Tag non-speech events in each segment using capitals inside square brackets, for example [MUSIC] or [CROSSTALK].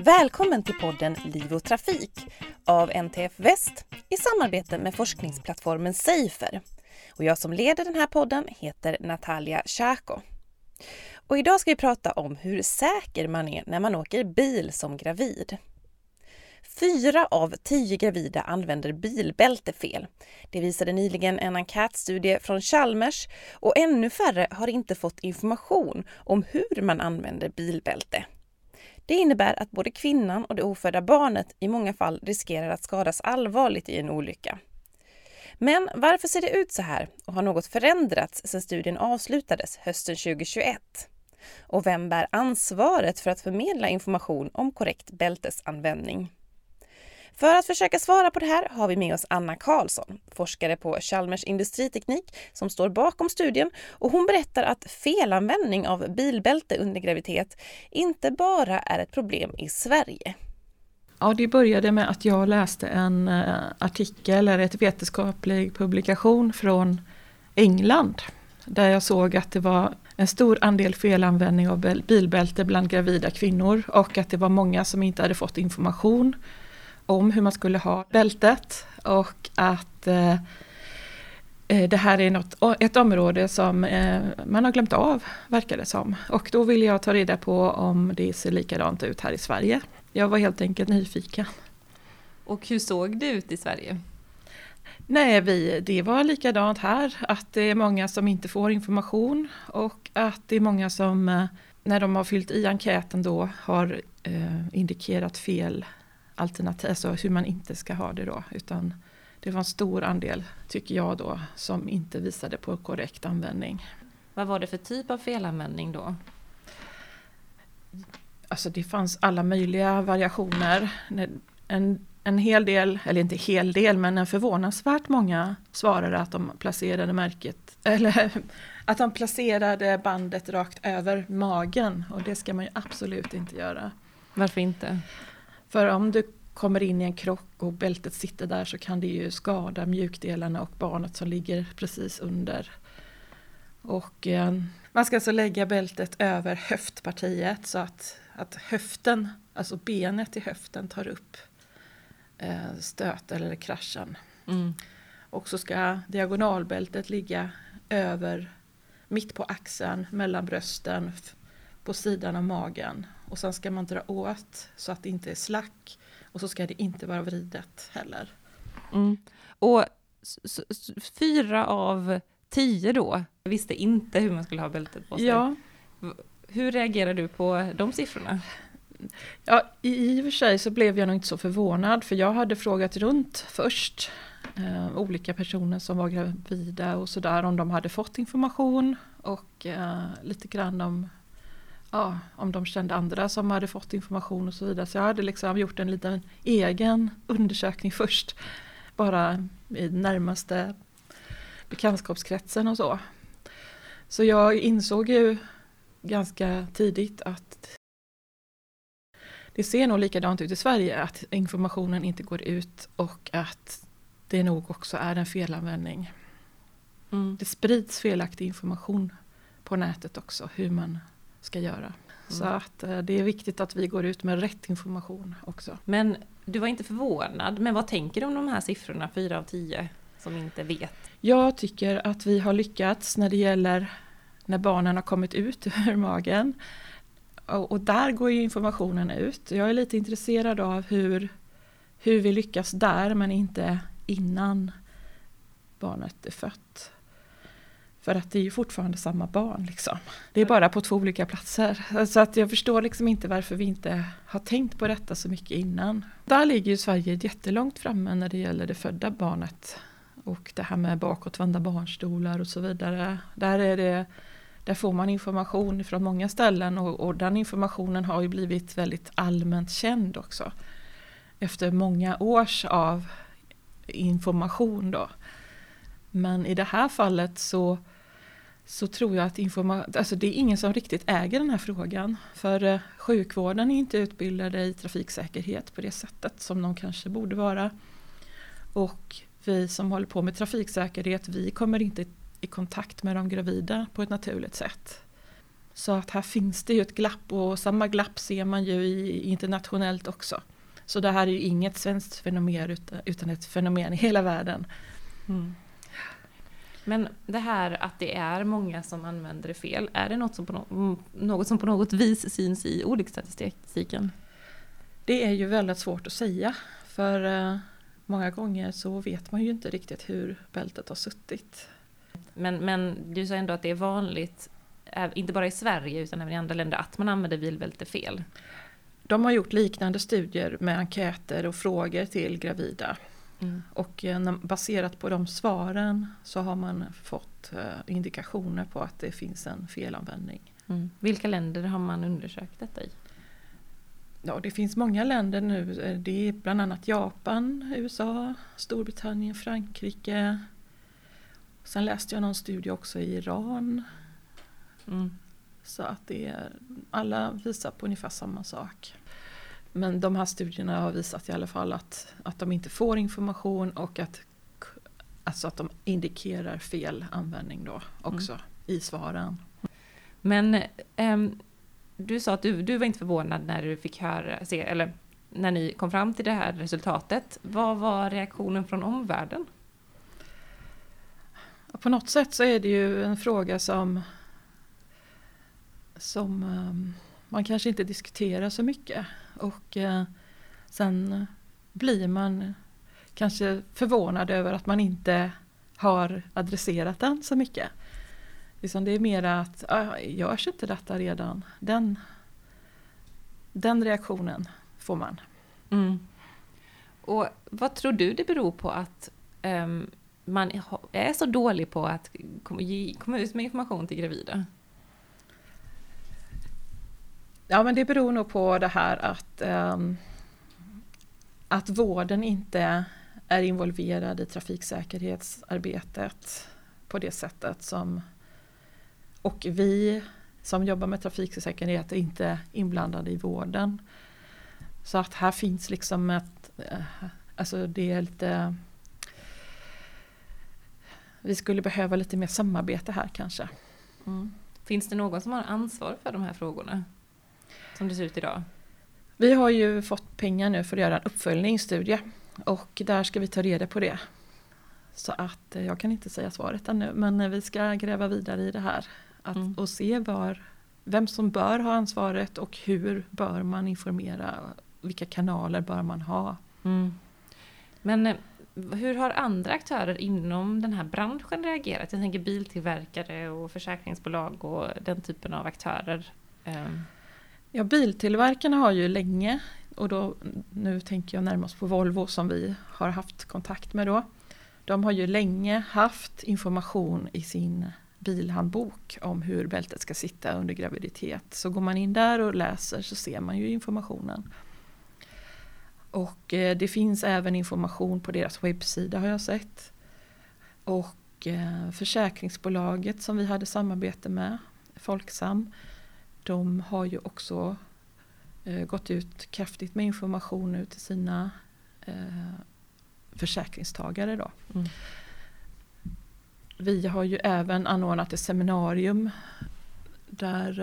Välkommen till podden Liv och Trafik av NTF Väst i samarbete med forskningsplattformen Safer. Och jag som leder den här podden heter Natalia Tjako. Och idag ska vi prata om hur säker man är när man åker bil som gravid. Fyra av tio gravida använder bilbälte fel. Det visade nyligen en enkätstudie från Chalmers och ännu färre har inte fått information om hur man använder bilbälte. Det innebär att både kvinnan och det ofödda barnet i många fall riskerar att skadas allvarligt i en olycka. Men varför ser det ut så här och har något förändrats sedan studien avslutades hösten 2021? Och vem bär ansvaret för att förmedla information om korrekt bältesanvändning? För att försöka svara på det här har vi med oss Anna Karlsson, forskare på Chalmers industriteknik som står bakom studien och hon berättar att felanvändning av bilbälte under graviditet inte bara är ett problem i Sverige. Ja, det började med att jag läste en eh, artikel eller ett vetenskaplig publikation från England där jag såg att det var en stor andel felanvändning av bilbälte bland gravida kvinnor och att det var många som inte hade fått information om hur man skulle ha bältet och att eh, eh, det här är något, ett område som eh, man har glömt av, verkar det som. Och då vill jag ta reda på om det ser likadant ut här i Sverige. Jag var helt enkelt nyfiken. Och hur såg det ut i Sverige? Nej, vi, det var likadant här, att det är många som inte får information och att det är många som när de har fyllt i enkäten då har eh, indikerat fel alternativ, alltså hur man inte ska ha det då. Utan det var en stor andel, tycker jag då, som inte visade på korrekt användning. Vad var det för typ av felanvändning då? Alltså det fanns alla möjliga variationer. En, en hel del, eller inte hel del, men en förvånansvärt många svarade att de placerade märket, [LAUGHS] eller att de placerade bandet rakt över magen och det ska man ju absolut inte göra. Varför inte? För om du kommer in i en krock och bältet sitter där så kan det ju skada mjukdelarna och barnet som ligger precis under. Och eh, man ska alltså lägga bältet över höftpartiet så att, att höften, alltså benet i höften tar upp eh, stöten eller kraschen. Mm. Och så ska diagonalbältet ligga över mitt på axeln, mellan brösten, på sidan av magen. Och sen ska man dra åt så att det inte är slack. Och så ska det inte vara vridet heller. Mm. Och fyra av tio då visste inte hur man skulle ha bältet på sig. Ja. Hur reagerar du på de siffrorna? Ja, i och för sig så blev jag nog inte så förvånad för jag hade frågat runt först eh, olika personer som var gravida och sådär om de hade fått information och eh, lite grann om ja, om de kände andra som hade fått information och så vidare. Så jag hade liksom gjort en liten egen undersökning först. Bara i närmaste bekantskapskretsen och så. Så jag insåg ju ganska tidigt att det ser nog likadant ut i Sverige, att informationen inte går ut och att det nog också är en felanvändning. Mm. Det sprids felaktig information på nätet också, hur man ska göra. Mm. Så att eh, det är viktigt att vi går ut med rätt information också. Men du var inte förvånad, men vad tänker du om de här siffrorna, 4 av 10, som inte vet? Jag tycker att vi har lyckats när det gäller när barnen har kommit ut [LAUGHS] ur magen. Och, och där går ju informationen ut. Jag är lite intresserad av hur, hur vi lyckas där men inte innan barnet är fött. För att det är ju fortfarande samma barn. Liksom. Det är bara på två olika platser. Så att jag förstår liksom inte varför vi inte har tänkt på detta så mycket innan. Där ligger ju Sverige jättelångt framme när det gäller det födda barnet. Och det här med bakåtvända barnstolar och så vidare. Där, är det, där får man information från många ställen och, och den informationen har ju blivit väldigt allmänt känd också. Efter många års av information då. Men i det här fallet så, så tror jag att informa alltså det är ingen som riktigt äger den här frågan. För eh, sjukvården är inte utbildade i trafiksäkerhet på det sättet som de kanske borde vara. Och vi som håller på med trafiksäkerhet, vi kommer inte i kontakt med de gravida på ett naturligt sätt. Så att här finns det ju ett glapp och samma glapp ser man ju i, internationellt också. Så det här är ju inget svenskt fenomen utan ett fenomen i hela världen. Mm. Men det här att det är många som använder det fel, är det något som på, no något, som på något vis syns i olycksstatistiken? Det är ju väldigt svårt att säga för uh, många gånger så vet man ju inte riktigt hur bältet har suttit. Men, men du sa ändå att det är vanligt, inte bara i Sverige utan även i andra länder, att man använder bilbälte fel? De har gjort liknande studier med enkäter och frågor till gravida. Mm. Och eh, baserat på de svaren så har man fått eh, indikationer på att det finns en felanvändning. Mm. Vilka länder har man undersökt detta i? Ja, det finns många länder nu. Eh, det är bland annat Japan, USA, Storbritannien, Frankrike. Sen läste jag någon studie också i Iran. Mm. Så att det är, alla visar på ungefär samma sak. Men de här studierna har visat i alla fall att, att de inte får information och att, alltså att de indikerar fel användning då också mm. i svaren. Men ähm, du sa att du, du var inte förvånad när du fick höra, se, eller när ni kom fram till det här resultatet. Vad var reaktionen från omvärlden? På något sätt så är det ju en fråga som, som um, man kanske inte diskuterar så mycket. Och eh, sen blir man kanske förvånad över att man inte har adresserat den så mycket. Liksom det är mer att, ah, görs inte detta redan? Den, den reaktionen får man. Mm. Och vad tror du det beror på att um, man är så dålig på att komma ut med information till gravida? Ja men det beror nog på det här att, um, att vården inte är involverad i trafiksäkerhetsarbetet på det sättet som och vi som jobbar med trafiksäkerhet är inte inblandade i vården. Så att här finns liksom ett, eh, alltså det är lite vi skulle behöva lite mer samarbete här kanske. Mm. Finns det någon som har ansvar för de här frågorna? Som det ser ut idag? Vi har ju fått pengar nu för att göra en uppföljningsstudie och där ska vi ta reda på det. Så att eh, jag kan inte säga svaret ännu men eh, vi ska gräva vidare i det här att, mm. och se var, vem som bör ha ansvaret och hur bör man informera, vilka kanaler bör man ha. Mm. Men eh, hur har andra aktörer inom den här branschen reagerat? Jag tänker biltillverkare och försäkringsbolag och den typen av aktörer. Ja, biltillverkarna har ju länge, och då, nu tänker jag närmast på Volvo som vi har haft kontakt med då. De har ju länge haft information i sin bilhandbok om hur bältet ska sitta under graviditet. Så går man in där och läser så ser man ju informationen. Och eh, det finns även information på deras webbsida har jag sett. Och eh, försäkringsbolaget som vi hade samarbete med, Folksam, de har ju också eh, gått ut kraftigt med information nu till sina försäkringstagare. Då. Mm. Vi har ju även anordnat ett seminarium där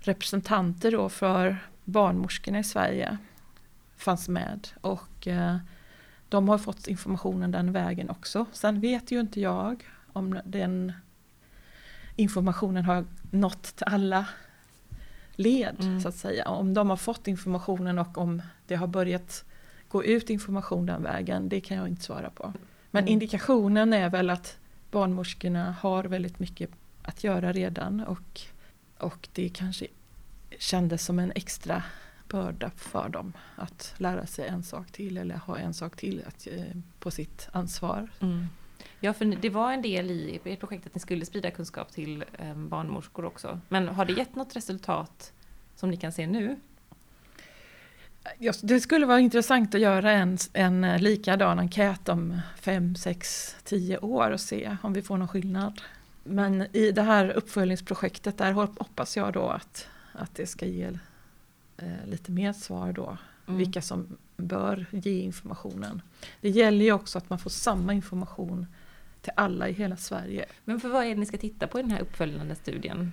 representanter då för barnmorskorna i Sverige fanns med. Och eh, de har fått informationen den vägen också. Sen vet ju inte jag om den informationen har nått alla led mm. så att säga. Om de har fått informationen och om det har börjat gå ut information den vägen, det kan jag inte svara på. Men mm. indikationen är väl att barnmorskorna har väldigt mycket att göra redan och, och det kanske kändes som en extra börda för dem att lära sig en sak till eller ha en sak till att, eh, på sitt ansvar. Mm. Ja, för det var en del i ert projekt att ni skulle sprida kunskap till eh, barnmorskor också. Men har det gett något resultat som ni kan se nu? Det skulle vara intressant att göra en, en likadan enkät om fem, sex, tio år och se om vi får någon skillnad. Men i det här uppföljningsprojektet där hoppas jag då att, att det ska ge eh, lite mer svar då. Mm. Vilka som bör ge informationen. Det gäller ju också att man får samma information till alla i hela Sverige. Men för vad är det ni ska titta på i den här uppföljande studien?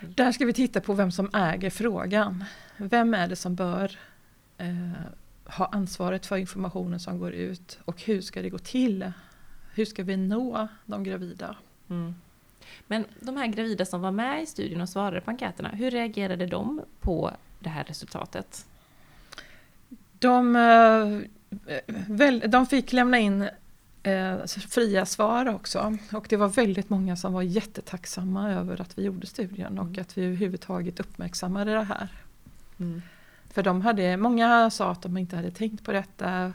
Där ska vi titta på vem som äger frågan. Vem är det som bör eh, ha ansvaret för informationen som går ut och hur ska det gå till? Hur ska vi nå de gravida? Mm. Men de här gravida som var med i studien och svarade på enkäterna, hur reagerade de på det här resultatet? De, eh, de fick lämna in eh, fria svar också och det var väldigt många som var jättetacksamma över att vi gjorde studien och mm. att vi överhuvudtaget uppmärksammade det här. Mm. För de hade, många sa att de inte hade tänkt på detta.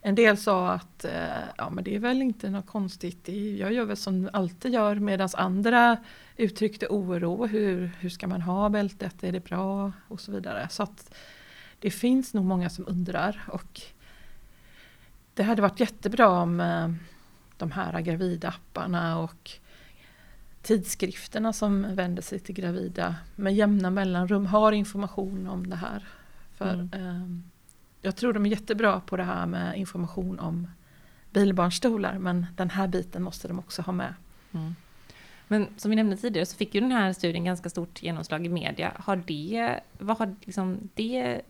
En del sa att eh, ja, men det är väl inte något konstigt, jag gör väl som alltid gör medan andra uttryckte oro. Hur, hur ska man ha bältet, är det bra och så vidare. Så att det finns nog många som undrar och det hade varit jättebra om eh, de här gravidapparna och tidskrifterna som vänder sig till gravida med jämna mellanrum har information om det här. För mm. eh, Jag tror de är jättebra på det här med information om bilbarnstolar men den här biten måste de också ha med. Mm. Men som vi nämnde tidigare så fick ju den här studien ganska stort genomslag i media. Har det, vad har liksom det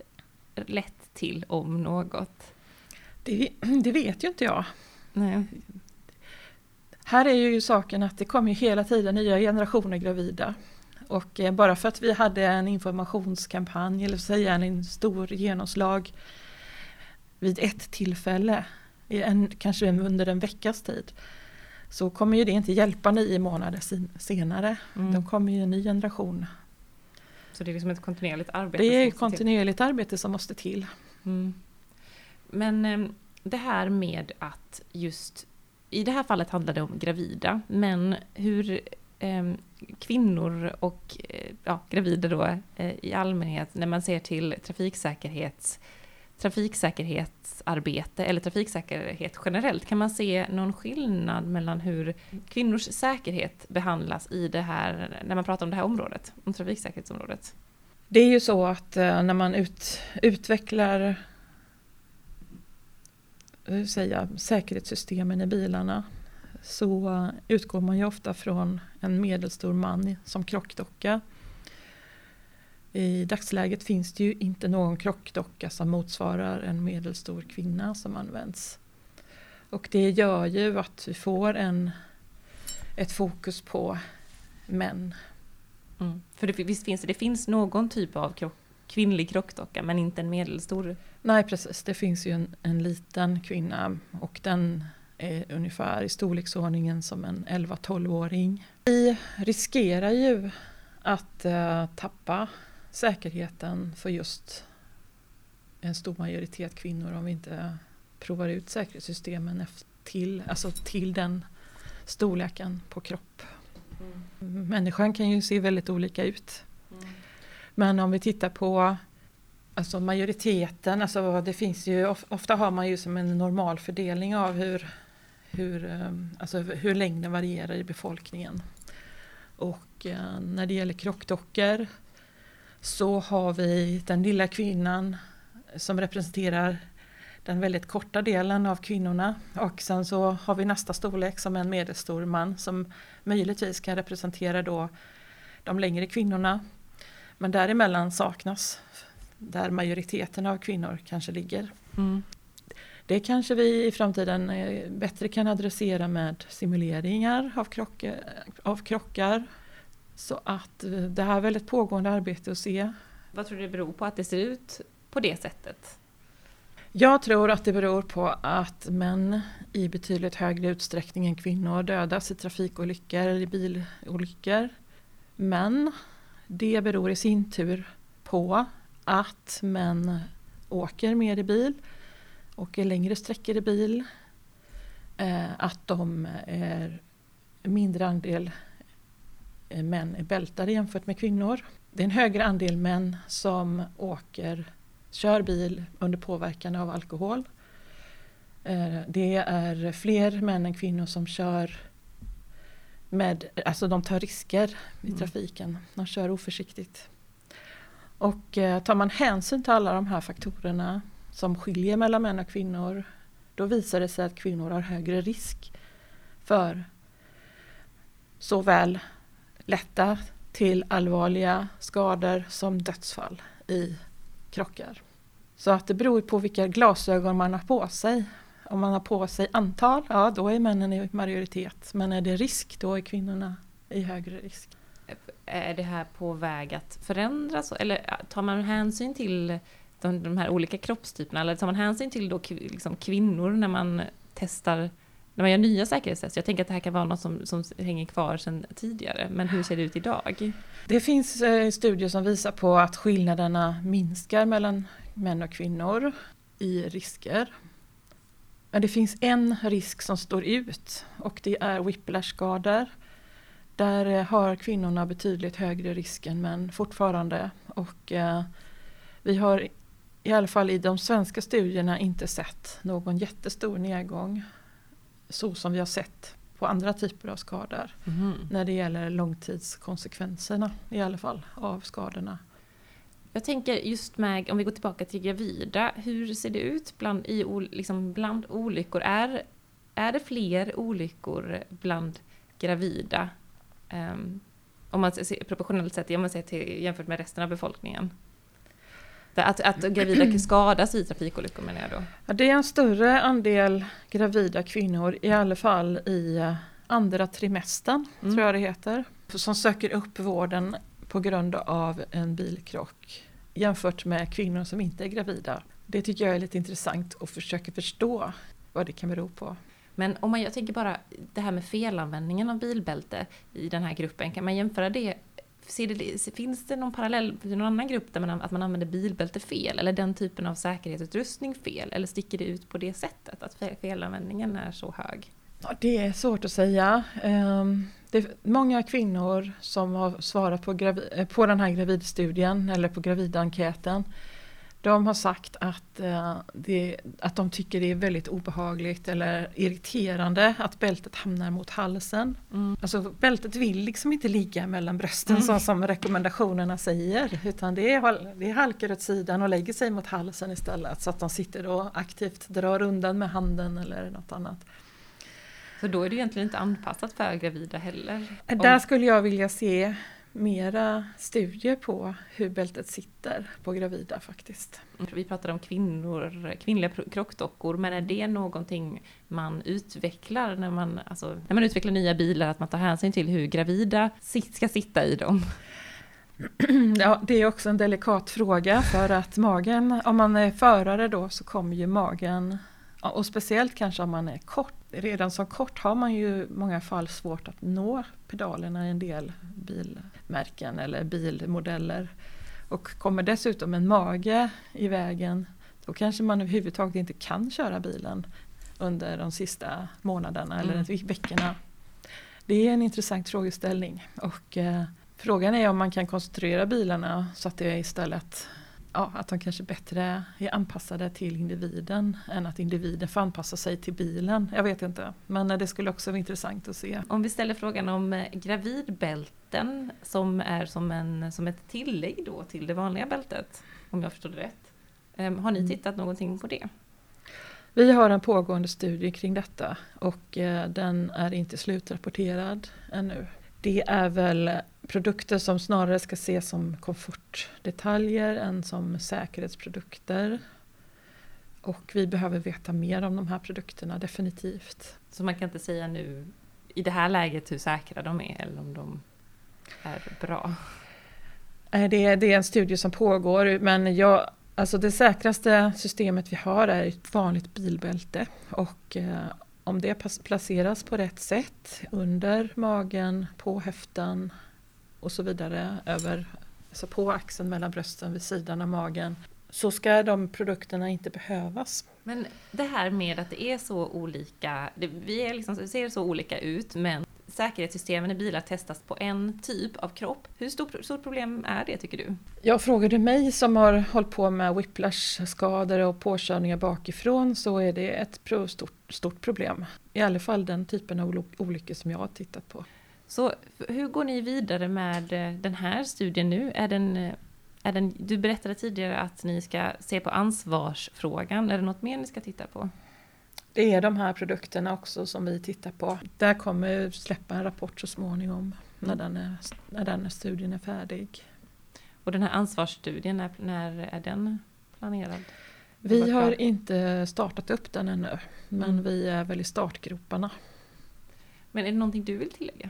lett till om något? Det, det vet ju inte jag. Nej. Här är ju saken att det kommer hela tiden nya generationer gravida. Och eh, bara för att vi hade en informationskampanj, eller säga en stor genomslag vid ett tillfälle, en, kanske under en veckas tid, så kommer ju det inte hjälpa nio månader senare. Mm. De kommer ju en ny generation. Så det är liksom ett kontinuerligt arbete? Det är ett kontinuerligt till. arbete som måste till. Mm. Men ehm, det här med att just i det här fallet handlar det om gravida, men hur eh, kvinnor och eh, ja, gravida då eh, i allmänhet när man ser till trafiksäkerhets trafiksäkerhetsarbete eller trafiksäkerhet generellt, kan man se någon skillnad mellan hur kvinnors säkerhet behandlas i det här, när man pratar om det här området, om trafiksäkerhetsområdet? Det är ju så att eh, när man ut, utvecklar säga, säkerhetssystemen i bilarna så utgår man ju ofta från en medelstor man som krockdocka. I dagsläget finns det ju inte någon krockdocka som motsvarar en medelstor kvinna som används. Och det gör ju att vi får en, ett fokus på män. Mm. För det, visst finns det, det finns någon typ av krock, kvinnlig krockdocka men inte en medelstor? Nej precis, det finns ju en, en liten kvinna och den är ungefär i storleksordningen som en 11-12-åring. Vi riskerar ju att uh, tappa säkerheten för just en stor majoritet kvinnor om vi inte provar ut säkerhetssystemen till, alltså till den storleken på kropp. Mm. Människan kan ju se väldigt olika ut. Mm. Men om vi tittar på alltså majoriteten, alltså det finns ju, ofta har man ju som en normal fördelning av hur, hur, ehm, alltså hur längden varierar i befolkningen. Och eh, när det gäller krockdockor så har vi den lilla kvinnan som representerar den väldigt korta delen av kvinnorna och sen så har vi nästa storlek som en medelstor man som möjligtvis kan representera då de längre kvinnorna men däremellan saknas där majoriteten av kvinnor kanske ligger. Mm. Det kanske vi i framtiden eh, bättre kan adressera med simuleringar av, krock, av krockar. Så att eh, det här är väl ett pågående arbete att se. Vad tror du det beror på att det ser ut på det sättet? Jag tror att det beror på att män i betydligt högre utsträckning än kvinnor dödas i trafikolyckor eller i bilolyckor. Men det beror i sin tur på att män åker mer i bil, åker längre sträckor i bil, eh, att de är mindre andel män är bältade jämfört med kvinnor. Det är en högre andel män som åker, kör bil under påverkan av alkohol. Eh, det är fler män än kvinnor som kör med, alltså de tar risker i mm. trafiken. De kör oförsiktigt. Och eh, tar man hänsyn till alla de här faktorerna som skiljer mellan män och kvinnor då visar det sig att kvinnor har högre risk för såväl lätta till allvarliga skador som dödsfall i krockar. Så att det beror på vilka glasögon man har på sig. Om man har på sig antal, ja då är männen i majoritet. Men är det risk, då är kvinnorna i högre risk. Är det här på väg att förändras? Eller tar man hänsyn till de, de här olika kroppstyperna? Eller tar man hänsyn till då liksom kvinnor när man testar när man gör nya säkerhetstest? Jag tänker att det här kan vara något som, som hänger kvar sedan tidigare, men hur ser det ut idag? Det finns eh, studier som visar på att skillnaderna minskar mellan män och kvinnor i risker. Men det finns en risk som står ut och det är whiplash-skador. Där eh, har kvinnorna betydligt högre risk än män fortfarande. Och eh, vi har i alla fall i de svenska studierna inte sett någon jättestor nedgång. Så som vi har sett på andra typer av skador. Mm. När det gäller långtidskonsekvenserna i alla fall av skadorna. Jag tänker just med, om vi går tillbaka till gravida, hur ser det ut bland, i, liksom bland olyckor? Är, är det fler olyckor bland gravida? Um, om man ser proportionellt sett om man ser till, jämfört med resten av befolkningen? Att, att gravida skadas i trafikolyckor menar jag då? Ja, det är en större andel gravida kvinnor, i alla fall i eh, andra trimestern, mm. tror jag det heter, som söker upp vården på grund av en bilkrock jämfört med kvinnor som inte är gravida. Det tycker jag är lite intressant och försöka förstå vad det kan bero på. Men om man, jag tänker bara det här med felanvändningen av bilbälte i den här gruppen, kan man jämföra det det, finns det någon parallell i någon annan grupp där man, att man använder bilbälte fel? Eller den typen av säkerhetsutrustning fel? Eller sticker det ut på det sättet, att felanvändningen är så hög? Ja, det är svårt att säga. Ehm, det är många kvinnor som har svarat på, gravi, eh, på den här gravidstudien eller på gravidenkäten de har sagt att, eh, det, att de tycker det är väldigt obehagligt eller irriterande att bältet hamnar mot halsen. Mm. Alltså bältet vill liksom inte ligga mellan brösten mm. så som rekommendationerna säger utan det, är, det halkar åt sidan och lägger sig mot halsen istället så att de sitter och aktivt drar undan med handen eller något annat. Så då är det egentligen inte anpassat för gravida heller? Där skulle jag vilja se mera studier på hur bältet sitter på gravida faktiskt. Vi pratade om kvinnor, kvinnliga krockdockor, men är det någonting man utvecklar när man, alltså, när man utvecklar nya bilar, att man tar hänsyn till hur gravida ska sitta i dem? [CLEARS THROAT] Ja, det är också en delikat fråga för att magen, om man är förare då så kommer ju magen, och speciellt kanske om man är kort, redan som kort har man ju i många fall svårt att nå pedalerna i en del bilmärken eller bilmodeller. Och kommer dessutom en mage i vägen då kanske man överhuvudtaget inte kan köra bilen under de sista månaderna mm. eller veckorna. Det är en intressant frågeställning och eh, frågan är om man kan konstruera bilarna så att det istället ja, att de kanske bättre är anpassade till individen än att individen får anpassa sig till bilen. Jag vet inte, men det skulle också vara intressant att se. Om vi ställer frågan om eh, gravidbälten som är som, en, som ett tillägg då till det vanliga bältet, om jag förstår det rätt. Ehm, har ni mm. tittat någonting på det? Vi har en pågående studie kring detta och eh, den är inte slutrapporterad ännu. Det är väl produkter som snarare ska ses som komfortdetaljer än som säkerhetsprodukter. Och vi behöver veta mer om de här produkterna, definitivt. Så man kan inte säga nu i det här läget hur säkra de är eller om de är bra? Det är, det är en studie som pågår men jag, alltså det säkraste systemet vi har är ett vanligt bilbälte. Och eh, om det placeras på rätt sätt under magen, på höften och så vidare över, alltså på axeln mellan brösten vid sidan av magen så ska de produkterna inte behövas. Men det här med att det är så olika, det, vi är liksom, ser så olika ut men säkerhetssystemen i bilar testas på en typ av kropp. Hur stort, stort problem är det tycker du? Jag frågade mig som har hållit på med whiplash-skador och påkörningar bakifrån så är det ett stort, stort problem. I alla fall den typen av olyckor som jag har tittat på. Så hur går ni vidare med eh, den här studien nu? Är den, eh, är den, du berättade tidigare att ni ska se på ansvarsfrågan. Är det något mer ni ska titta på? Det är de här produkterna också som vi tittar på. Där kommer vi släppa en rapport så småningom. när den, är, när den studien är färdig. Och den här ansvarsstudien, när, när är den planerad? Vi har inte startat upp den ännu, men mm. vi är väl i startgroparna. Men är det någonting du vill tillägga?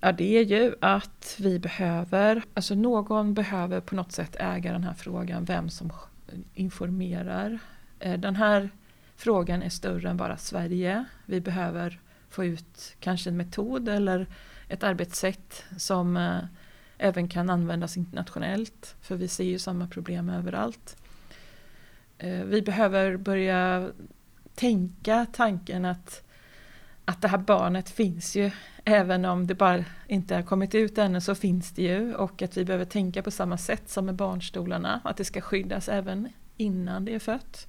Ja, det är ju att vi behöver, alltså någon behöver på något sätt äga den här frågan, vem som informerar. Eh, den här frågan är större än bara Sverige. Vi behöver få ut kanske en metod eller ett arbetssätt som eh, även kan användas internationellt. För vi ser ju samma problem överallt. Eh, vi behöver börja tänka tanken att, att det här barnet finns ju. Även om det bara inte har kommit ut ännu så finns det ju. Och att vi behöver tänka på samma sätt som med barnstolarna. Att det ska skyddas även innan det är fött.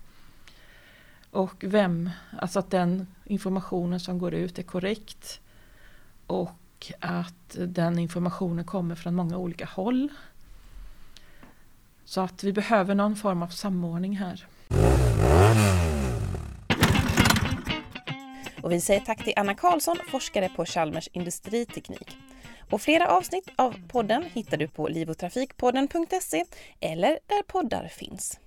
Och vem, alltså att den informationen som går ut är korrekt. Och att den informationen kommer från många olika håll. Så att vi behöver någon form av samordning här. Och vi säger tack till Anna Karlsson, forskare på Chalmers industriteknik. Och flera avsnitt av podden hittar du på livotrafikpodden.se eller där poddar finns.